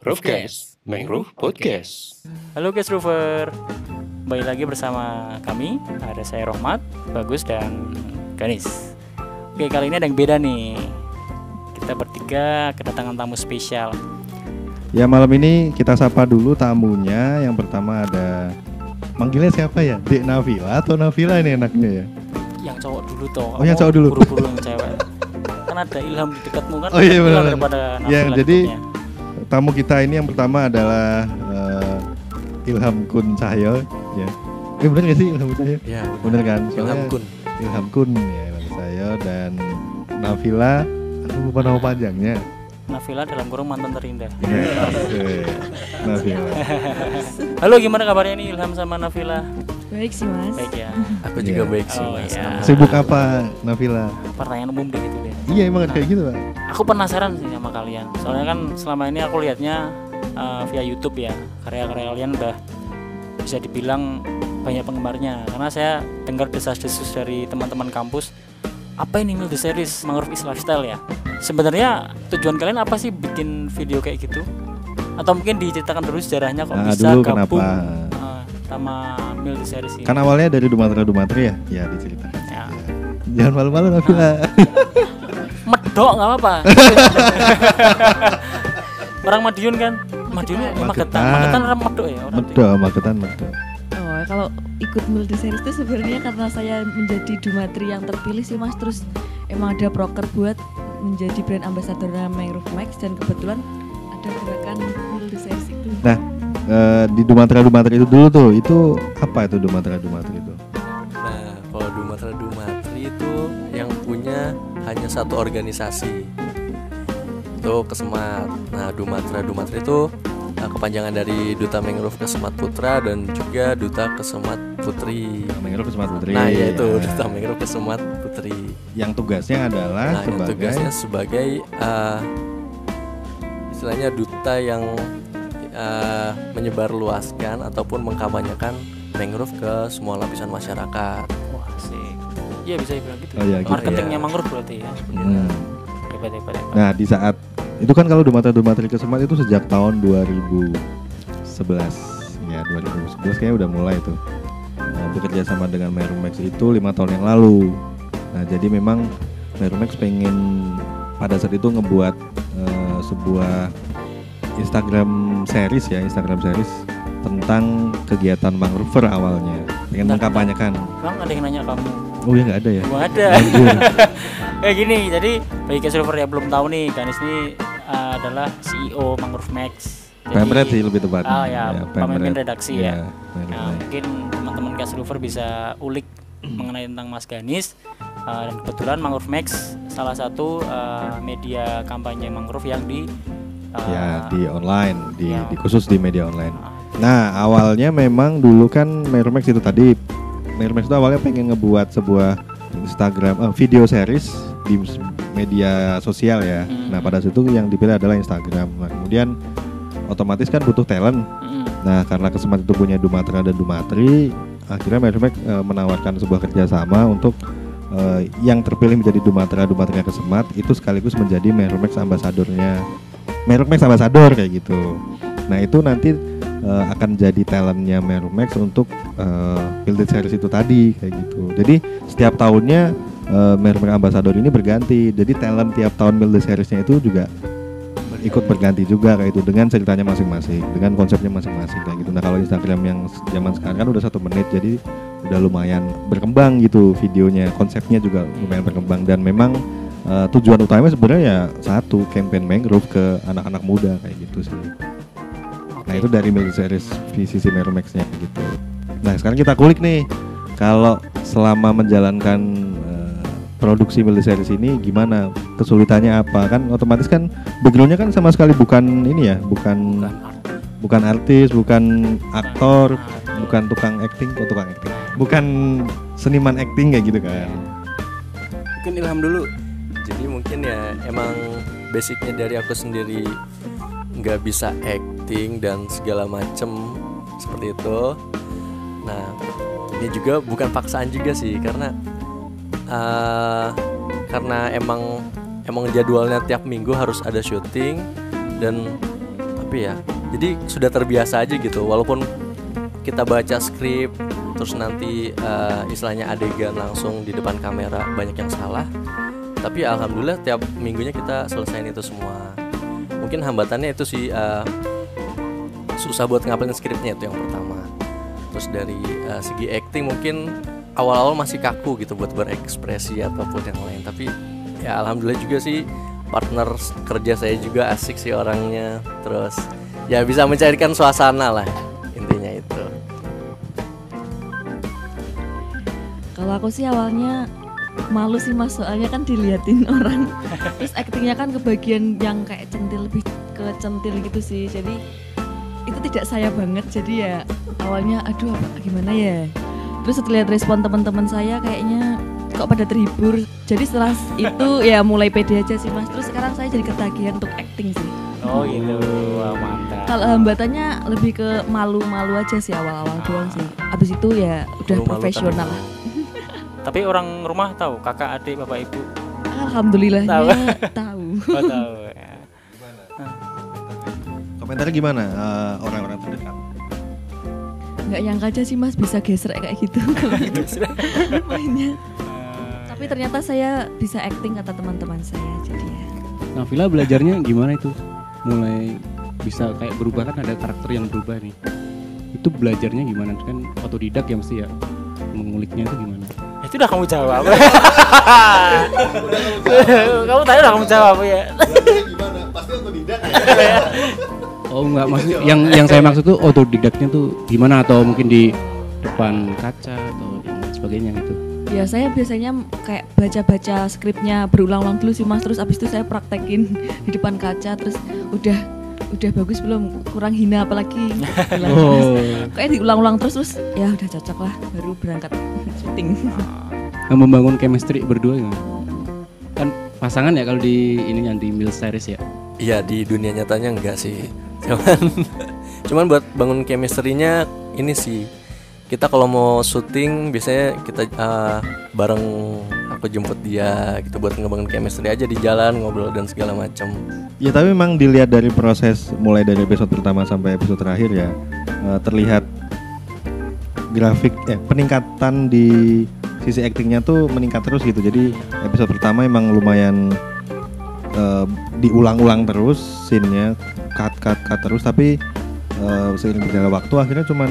Roofcast, Mangrove Podcast. Halo guys Rover, kembali lagi bersama kami Ada saya Rohmat, Bagus, dan Ganis Oke kali ini ada yang beda nih Kita bertiga kedatangan tamu spesial Ya malam ini kita sapa dulu tamunya. Yang pertama ada manggilnya siapa ya? Dek Navila atau Navila ini enaknya ya? Yang cowok dulu toh Oh, yang cowok dulu. Buru-buru yang cewek Kan ada ilham di dekatmu kan Oh, iya, benar. daripada Yang jadi dekatnya. Tamu kita ini yang pertama adalah eh, Ilham Kun Cahyo ya. Eh bener gak sih Ilham Kun Cahyo? Ya, Bener kan? Ilham Soalnya Kun. Ilham Kun ya Ilham Cahyo dan Navila Aku lupa nama panjangnya Navila dalam kurung mantan terindah Ya, oke. Navila Halo gimana kabarnya nih Ilham sama Navila? Baik sih mas. Baik ya Aku juga Iya. baik sih Oh, mas. iya. Sama. Sibuk apa Navila? Pertanyaan umum deh gitu deh Iya emang kayak gitu pak Aku penasaran sih sama kalian. Soalnya kan selama ini aku lihatnya uh, via YouTube ya. Karya-karya kalian udah bisa dibilang banyak penggemarnya. Karena saya dengar desas-desus dari teman-teman kampus. Apa ini Mil the Series Mangrove is Lifestyle ya? Sebenarnya tujuan kalian apa sih bikin video kayak gitu? Atau mungkin diceritakan dulu sejarahnya kok Nah, bisa dulu gabung kenapa? uh, sama Mil the Series ini? Kan awalnya dari Dumatera Dumatri ya? Ya diceritakan Ya. Jangan malu-malu Navila Medok nggak apa-apa. orang Madiun kan? Madiun Magetan. Magetan. Magetan orang Medok ya orang. Medo, Magetan Medo Oh kalau ikut multi series itu sebenarnya karena saya menjadi Dumatri yang terpilih sih mas. Terus emang ada proker buat menjadi brand ambassador Mangrove Max dan kebetulan ada gerakan multi series itu. Nah, eh, di Dumatera Dumatri itu dulu tuh, itu apa itu Dumatera Dumatri satu organisasi. Itu Kesemat. Nah, Dumatra Dumatri itu uh, kepanjangan dari Duta Mangrove Kesemat Putra dan juga Duta Kesemat Putri. Mangrove Kesemat Putri. Nah, ya itu Ya. Duta Mangrove Kesemat Putri. Yang tugasnya adalah Nah, yang sebagai tugasnya sebagai uh, istilahnya duta yang uh, menyebarluaskan ataupun mengkampanyekan mangrove ke semua lapisan masyarakat. Iya bisa dibilang gitu. Oh, iya, gitu. Marketingnya Iya. mangrove berarti ya. Hmm. Hebat hebat hebat. Nah, di saat itu kan kalau Dumatera Dumatri Kesemat itu sejak tahun 2011. Ya, 2011 kayaknya udah mulai tuh. Nah, bekerja sama dengan Merumex itu lima tahun yang lalu. Nah, jadi memang Merumex pengen pada saat itu ngebuat eh, sebuah Instagram series ya, Instagram series tentang kegiatan mangrover awalnya. Pengen mengkampanyekan. Bang ada yang nanya kamu. Oh ya nggak ada ya? Gua ada. Kayak gini, jadi bagi Silver yang belum tahu nih, Ganis ini uh, adalah CEO Mangrove Max. Pemret sih lebih tepat. Ah ya, pemimpin Pemret. redaksi ya. Pemret. Nah, mungkin teman-teman Silver bisa ulik mengenai tentang Mas Ganis. Uh, dan kebetulan Mangrove Max salah satu uh, media kampanye mangrove yang di uh, ya di online, di, ya. di khusus di media online. uh, Nah awalnya memang dulu kan Merumex itu tadi Merumex itu awalnya pengen ngebuat sebuah Instagram eh, video series di media sosial ya. Hmm. Nah pada situ yang dipilih adalah Instagram. Nah kemudian otomatis kan butuh talent. mm, Nah karena kesempatan itu punya Dumatera dan Dumatri, akhirnya Merumex eh, menawarkan sebuah kerjasama untuk eh, yang terpilih menjadi Dumatera Dumatera Kesemat itu sekaligus menjadi Merumex ambasadornya Merumex ambasador kayak gitu. Nah itu nanti eh, akan jadi talentnya Merumex untuk Build It series itu tadi kayak gitu. Jadi setiap tahunnya eh, Merumex ambasador ini berganti. Jadi talent tiap tahun Build seriesnya itu juga ikut berganti juga kayak itu dengan ceritanya masing-masing, dengan konsepnya masing-masing kayak gitu. Nah kalau Instagram yang zaman sekarang kan udah satu menit, jadi udah lumayan berkembang gitu videonya, konsepnya juga lumayan berkembang dan memang eh, tujuan utamanya sebenarnya ya satu campaign mangrove ke anak-anak muda kayak gitu sih. Nah itu dari Milk Series VCC Merumex-nya gitu. Nah sekarang kita kulik nih, kalau selama menjalankan eh, produksi Milk Series ini gimana? Kesulitannya apa? Kan otomatis kan backgroundnya kan sama sekali bukan ini ya bukan bukan art, bukan artis bukan aktor bukan tukang acting. Kok tukang acting. Bukan seniman acting kayak gitu kan. Mungkin Ilham dulu. Jadi mungkin ya emang basicnya dari aku sendiri nggak bisa acting dan segala macem seperti itu. Nah ini juga bukan paksaan juga sih karena eh, karena emang emang jadwalnya tiap minggu harus ada syuting dan apa ya jadi sudah terbiasa aja gitu walaupun kita baca skrip terus nanti eh, istilahnya adegan langsung di depan kamera banyak yang salah tapi alhamdulillah tiap minggunya kita selesaiin itu semua mungkin hambatannya itu sih eh, susah buat ngapalin skripnya itu yang pertama. Terus dari eh, segi acting mungkin awal-awal masih kaku gitu buat berekspresi ataupun yang lain. Tapi ya alhamdulillah juga sih partner kerja saya juga asik sih orangnya. Terus ya bisa mencairkan suasana lah intinya itu. Kalau aku sih awalnya malu sih mas soalnya kan diliatin orang. Terus aktingnya kan ke bagian yang kayak centil lebih ke centil gitu sih. Jadi itu tidak saya banget. Jadi ya awalnya aduh apa gimana ya? Terus setelah lihat respon teman-teman saya kayaknya kok pada terhibur. Jadi setelah itu ya mulai pede aja sih mas. Terus sekarang saya jadi ketagihan untuk acting sih. Oh gitu, wah mantap. kalau hambatannya lebih ke malu-malu aja sih awal-awal doang sih. Abis itu ya udah profesional lah Tapi orang rumah tahu, kakak, adik, bapak, ibu, Alhamdulillahnya Tahu. tahu. oh, tahu. ya. Komentarnya gimana eh, orang-orang terdekat? Nggak nyangka aja sih mas bisa gesrek kayak gitu kalau gitu mainnya. Tapi ternyata saya bisa acting kata teman-teman saya jadi ya. Nah, Villa belajarnya gimana itu? Mulai bisa kayak berubah kan ada karakter yang berubah nih. Itu belajarnya gimana? Kan otodidak ya mesti ya. Menguliknya itu gimana? Itu udah kamu jawab. kamu tadi udah kamu jawab ya. gimana? Pasti otodidak Oh enggak maksud yang yang saya maksud tuh otodidaknya tuh gimana atau mungkin di depan kaca atau yang sebagainya gitu. Ya saya biasanya kayak baca-baca skripnya berulang-ulang dulu sih mas terus abis itu saya praktekin di depan kaca terus udah udah bagus belum kurang hina apalagi. Oh, kayak diulang-ulang terus terus ya udah cocok lah baru berangkat syuting yang membangun chemistry berdua gimana? Kan pasangan ya kalau di ini yang di Mil Series ya. Iya di dunia nyatanya enggak sih cuman cuman buat bangun chemistry-nya ini sih kita kalau mau syuting biasanya kita eh, bareng aku jemput dia gitu buat ngebangun chemistry aja di jalan ngobrol dan segala macam Ya tapi memang dilihat dari proses mulai dari episode pertama sampai episode terakhir ya eh, terlihat grafik eh peningkatan di sisi aktingnya tuh meningkat terus gitu. Jadi episode pertama emang lumayan eh, diulang-ulang terus scene-nya cut cut cut terus tapi eh, seiring berjalan waktu akhirnya cuman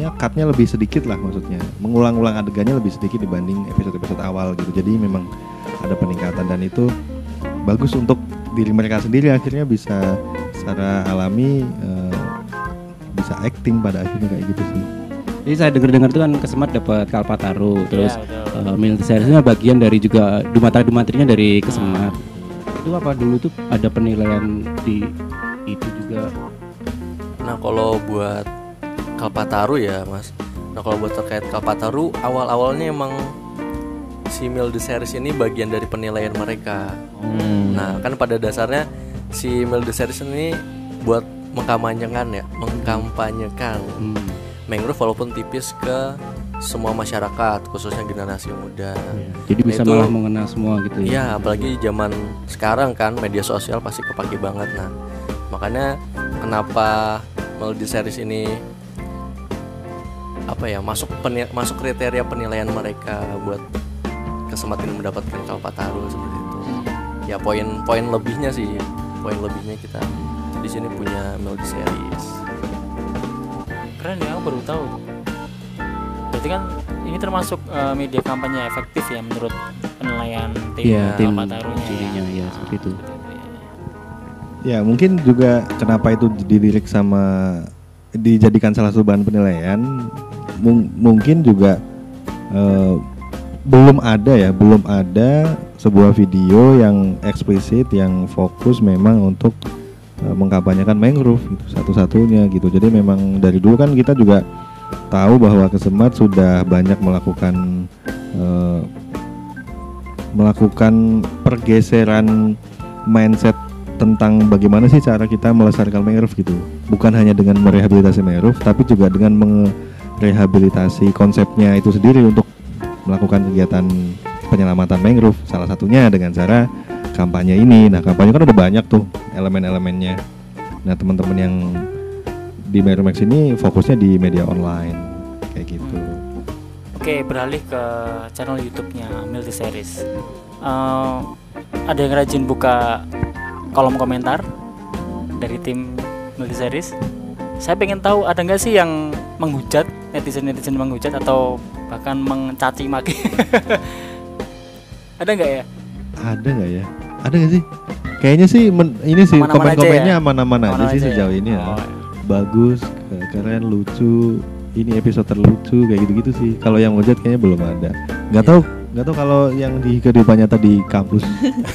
ya cutnya lebih sedikit lah maksudnya. Mengulang-ulang adegannya lebih sedikit dibanding episode-episode awal gitu. Jadi memang ada peningkatan dan itu bagus untuk diri mereka sendiri. Akhirnya bisa secara alami eh, bisa acting pada akhirnya kayak gitu sih. Jadi saya dengar-dengar tuh kan kesemat dapat Kalpataru terus Ya, betul. uh, Mil Seriesnya bagian dari juga Dumatra Dumatrinya dari kesemat. Itu apa dulu tuh ada penilaian di itu juga? Nah kalau buat Kalpataru ya mas Nah kalau buat terkait Kalpataru awal-awalnya emang si Mil the Series ini bagian dari penilaian mereka Nah kan pada dasarnya si Mil the Series ini buat mengkampanyekan ya Mengkampanyekan Hmm. mangrove walaupun tipis ke semua masyarakat khususnya generasi muda Jadi bisa Itu- malah mengenal semua gitu ya. Iya, apalagi zaman sekarang kan media sosial pasti kepake banget. Nah, makanya kenapa Melody Series ini apa ya masuk peni- masuk kriteria penilaian mereka buat kesempatan mendapatkan Kalpataru seperti itu. Ya poin-poin lebihnya sih, poin lebihnya kita di sini punya Melody Series. Keren ya, aku baru tahu. Berarti kan ini termasuk eh, media kampanye efektif ya menurut penilaian tim Iya, tim Kalpatarunya jurinya ya Ah, seperti itu. ya mungkin juga kenapa itu dilirik sama dijadikan salah satu bahan penilaian mung- mungkin juga eh, belum ada ya belum ada sebuah video yang eksplisit yang fokus memang untuk eh, mengkampanyekan mangrove gitu satu-satunya gitu. Jadi memang dari dulu kan kita juga tahu bahwa Kesemat sudah banyak melakukan eh, melakukan pergeseran mindset tentang bagaimana sih cara kita melestarikan mangrove gitu. Bukan hanya dengan merehabilitasi mangrove tapi juga dengan merehabilitasi konsepnya itu sendiri untuk melakukan kegiatan penyelamatan mangrove salah satunya dengan cara kampanye ini nah kampanye kan udah banyak tuh elemen-elemennya Nah teman-teman yang di Merumax ini fokusnya di media online kayak gitu. Oke, beralih ke channel YouTube-nya Milty Series. Eh, ada yang rajin buka kolom komentar dari tim Milty Series. Saya pengen tahu ada nggak sih yang menghujat netizen-netizen menghujat atau bahkan mencaci maki? ada nggak ya? Ada nggak ya? Ada nggak sih? Kayaknya sih men- ini sih Aman-aman aja komen-komennya ya? aman-aman aja sih aja ya? sejauh ini ya. Oh, Bagus, ke- keren, lucu. Ini episode terlucu kayak gitu-gitu sih. Kalau yang ngejat kayaknya belum ada. Nggak tahu, nggak tahu kalau yang di kehidupan nyata di kampus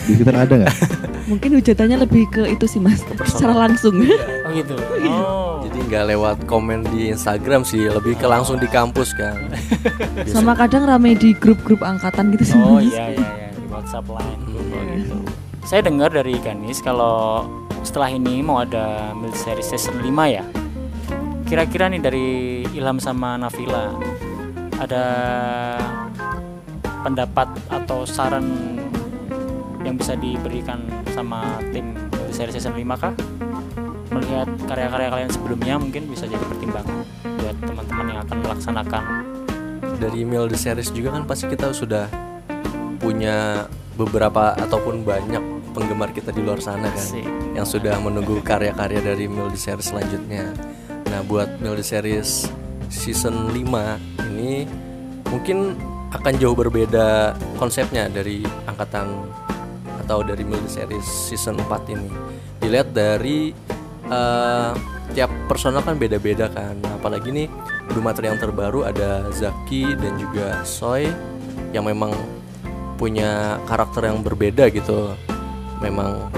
di sekitar ada nggak? Mungkin hujatannya lebih ke itu sih mas, secara langsung. oh gitu. Oh. Jadi nggak lewat komen di Instagram sih, lebih ke langsung di kampus kan. Sama kadang rame di grup-grup angkatan gitu sih Oh mas. iya iya iya di WhatsApp line. Hmm. Oh, gitu. Saya dengar dari Ganis kalau setelah ini mau ada Series season 5 ya. Kira-kira nih dari Ilham sama Nafila ada pendapat atau saran yang bisa diberikan sama tim Milk Series season 5 kah? Melihat karya-karya kalian sebelumnya mungkin bisa jadi pertimbangan buat teman-teman yang akan melaksanakan. dari Mil the Series juga kan pasti kita sudah punya beberapa ataupun banyak penggemar kita di luar sana kan Asik. yang sudah menunggu karya-karya dari Mil the Series selanjutnya. Nah, buat Mil the Series season 5 ini mungkin akan jauh berbeda konsepnya dari angkatan atau dari the Series season 4 ini. Dilihat dari eh, tiap personal kan beda-beda kan. Nah, apalagi nih Dumatri yang terbaru ada Zaki dan juga Soy yang memang punya karakter yang berbeda gitu. Memang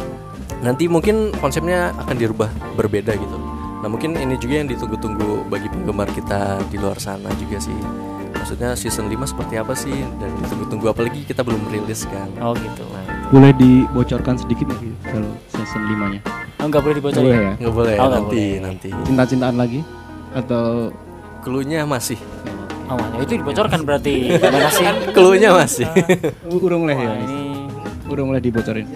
nanti mungkin konsepnya akan dirubah berbeda gitu. Nah mungkin ini juga yang ditunggu-tunggu bagi penggemar kita di luar sana juga sih. Maksudnya season 5 seperti apa sih dan ditunggu-tunggu apalagi kita belum rilis kan. Oh gitu. Boleh dibocorkan sedikit nggak sih kalau season 5 nya? Oh, nggak boleh dibocorin. Boleh ya? Nggak boleh Oh, nanti boleh. nanti. Cinta-cintaan lagi atau Cluenya masih. Oh, ya itu dibocorkan berarti. Kasih. Cluenya masih. urung lah ya? Ini Urung lah dibocorin.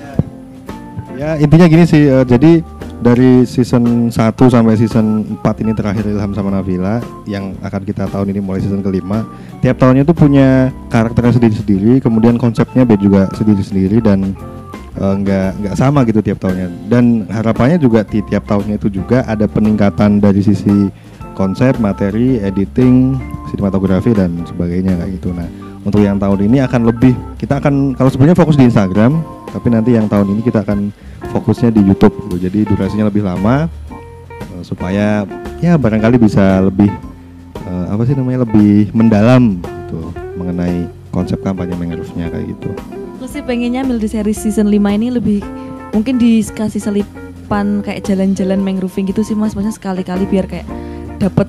Ya intinya gini sih, eh, jadi dari season 1 sampai season 4 ini terakhir Ilham sama Nabila yang akan kita tahun ini mulai season kelima tiap tahunnya tuh punya karakternya sendiri-sendiri kemudian konsepnya juga sendiri-sendiri dan eh, nggak nggak sama gitu tiap tahunnya. Dan harapannya juga di tiap tahunnya itu juga ada peningkatan dari sisi konsep materi editing sinematografi dan sebagainya kayak gitu. Nah untuk yang tahun ini akan lebih kita akan kalau sebenarnya fokus di Instagram tapi nanti yang tahun ini kita akan fokusnya di YouTube gitu. jadi durasinya lebih lama eh, supaya ya barangkali bisa lebih eh, apa sih namanya lebih mendalam gitu mengenai konsep kampanye mangrove-nya kayak gitu. Aku sih pengennya Mildy Series season 5 ini lebih mungkin dikasih selipan kayak jalan-jalan mangroving gitu sih mas maksudnya sekali-kali biar kayak dapet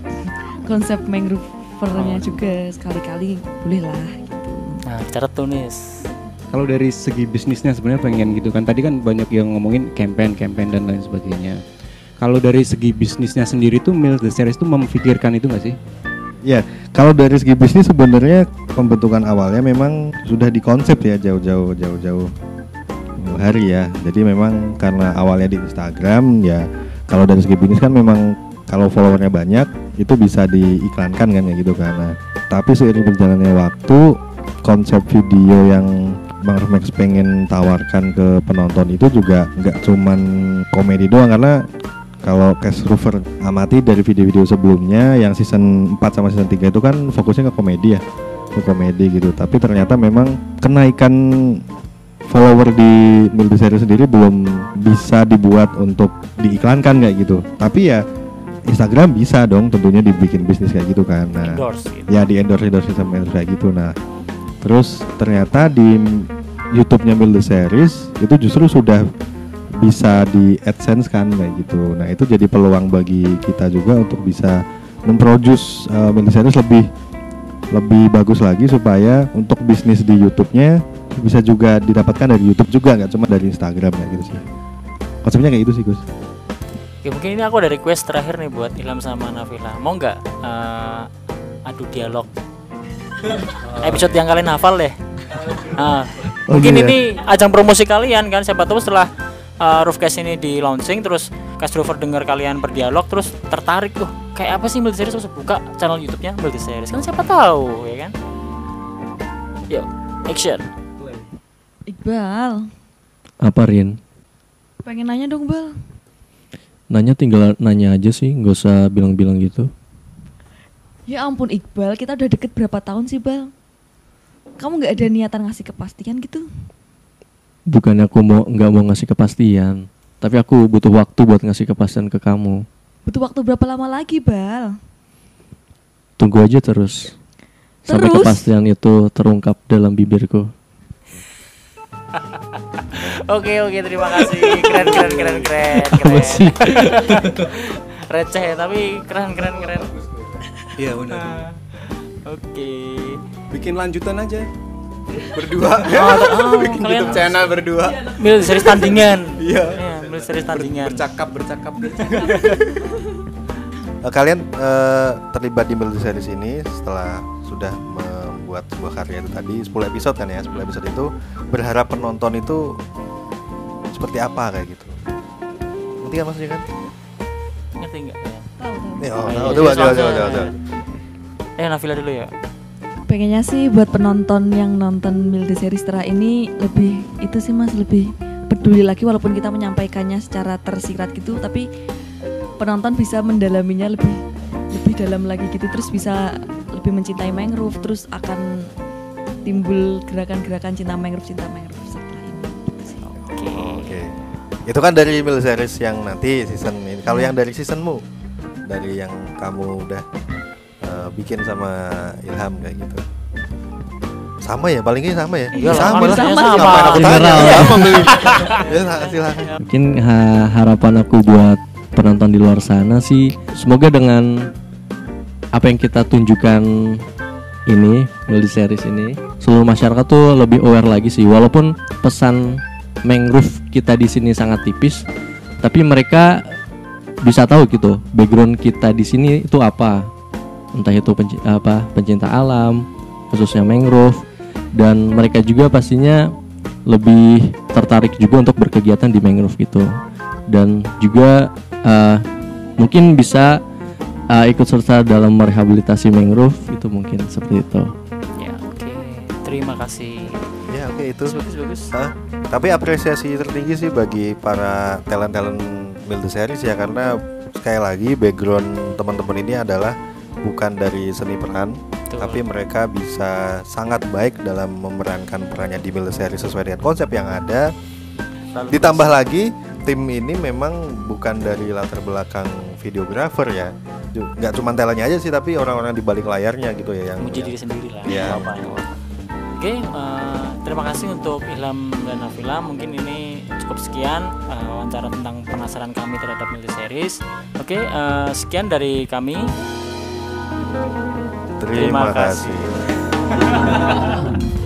konsep mangrovernya juga sekali-kali boleh lah gitu. nah cara tunis. Kalau dari segi bisnisnya sebenarnya pengen gitu kan. Tadi kan banyak yang ngomongin campaign, campaign dan lain sebagainya. Kalau dari segi bisnisnya sendiri tuh Milk the Series tuh memikirkan itu nggak sih? Ya, kalau dari segi bisnis sebenarnya pembentukan awalnya memang sudah dikonsep ya jauh-jauh jauh-jauh hari ya. Jadi memang karena awalnya di Instagram ya kalau dari segi bisnis kan memang kalau followernya banyak itu bisa diiklankan kan ya gitu. Nah, tapi seiring berjalannya waktu konsep video yang Bang Max pengen tawarkan ke penonton itu juga nggak cuman komedi doang karena kalau Cash Rover amati dari video-video sebelumnya yang season 4 sama season 3 itu kan fokusnya ke komedi ya ke komedi gitu. Tapi ternyata memang kenaikan follower di Mildy Series sendiri belum bisa dibuat untuk diiklankan kayak gitu. Tapi ya Instagram bisa dong tentunya dibikin bisnis kayak gitu kan. Nah Endorse gitu. ya di endorse endorse sama endorse kayak gitu. Nah terus ternyata di YouTube-nya Build the Series itu justru sudah bisa di AdSense kan kayak gitu nah itu jadi peluang bagi kita juga untuk bisa memproduce uh, Build the Series lebih lebih bagus lagi supaya untuk bisnis di YouTube-nya bisa juga didapatkan dari YouTube juga nggak cuma dari Instagram kayak gitu sih konsepnya kayak gitu sih Gus Oke, mungkin ini aku ada request terakhir nih buat Ilham sama Nafila. Mau nggak eh, adu dialog? Episode yang kalian hafal deh. Nah, Oh, mungkin iya. ini ajang promosi kalian kan. Siapa tahu setelah uh, Roofcast ini di launching terus cast driver dengar kalian berdialog terus tertarik tuh kayak apa sih multi series terus buka channel YouTube-nya multi series kan siapa tahu ya kan yuk action Iqbal, Apa Rin? pengen nanya dong Bal. Nanya tinggal nanya aja sih, nggak usah bilang-bilang gitu. Ya ampun Iqbal, kita udah deket berapa tahun sih Bal? Kamu nggak ada niatan ngasih kepastian gitu? Bukannya aku mau nggak mau ngasih kepastian, tapi aku butuh waktu buat ngasih kepastian ke kamu. Butuh waktu berapa lama lagi Bal? Tunggu aja terus. Sampai Terus? kepastian itu terungkap dalam bibirku. oke oke terima kasih keren keren keren keren keren receh tapi keren keren keren Iya benar. oke Bikin lanjutan aja. Berdua. oh, oh, Bikin kalian YouTube channel berdua. milih series tandingan Iya. Iya, milih series tandingan Bercakap bercakap. Eh, kalian eh, terlibat di multi series ini setelah sudah membuat sebuah karya itu tadi 10 episode kan ya 10 episode itu berharap penonton itu seperti apa kayak gitu ngerti kan maksudnya kan? ngerti nggak. Nih, oh, Oh, coba, iya, coba, coba, coba, coba. eh Nafila dulu ya Pengennya sih buat penonton yang nonton Milde series setelah ini lebih itu sih mas lebih peduli lagi walaupun kita menyampaikannya secara tersirat gitu tapi penonton bisa mendalaminya lebih lebih dalam lagi gitu terus bisa lebih mencintai mangrove terus akan timbul gerakan-gerakan cinta mangrove cinta mangrove setelah ini gitu sih. oke Oke. Itu kan dari mil series yang nanti season ini. Kalau yang dari seasonmu, dari yang kamu udah eh, bikin sama Ilham kayak gitu. Sama ya, palingnya sama ya. Iya, sama lah. sama. Ngapain Sama. aku tanya? Sama beli. Ya, silakan. Mungkin ha- harapan aku buat penonton di luar sana sih, semoga dengan apa yang kita tunjukkan ini multi series ini, seluruh masyarakat tuh lebih aware lagi sih. Walaupun pesan mangrove kita di sini sangat tipis, tapi mereka bisa tahu gitu background kita di sini itu apa, entah itu penci- apa pencinta alam, khususnya mangrove, dan mereka juga pastinya lebih tertarik juga untuk berkegiatan di mangrove gitu. Dan juga eh, mungkin bisa eh, ikut serta dalam merehabilitasi mangrove itu mungkin seperti itu. Ya oke. Terima kasih Ya, oke itu. bagus bagus Hah? Tapi apresiasi tertinggi sih bagi para talent-talent Milde Series ya karena sekali lagi background teman-teman ini adalah bukan dari seni peran, Betul. tapi mereka bisa sangat baik dalam memerankan perannya di Milde Series sesuai dengan konsep yang ada. Lalu Ditambah lagi tim ini memang bukan dari latar belakang videografer ya, nggak cuma talentnya aja sih tapi orang-orang di balik layarnya gitu ya yang muji yang- diri sendiri lah Iya. nggak apa-apa. Oke, eh, terima kasih untuk Ilham dan Nafila. Mungkin ini cukup sekian eh, wawancara tentang penasaran kami terhadap multi series. Oke, eh, sekian dari kami. Terima Terima kasih. kasih.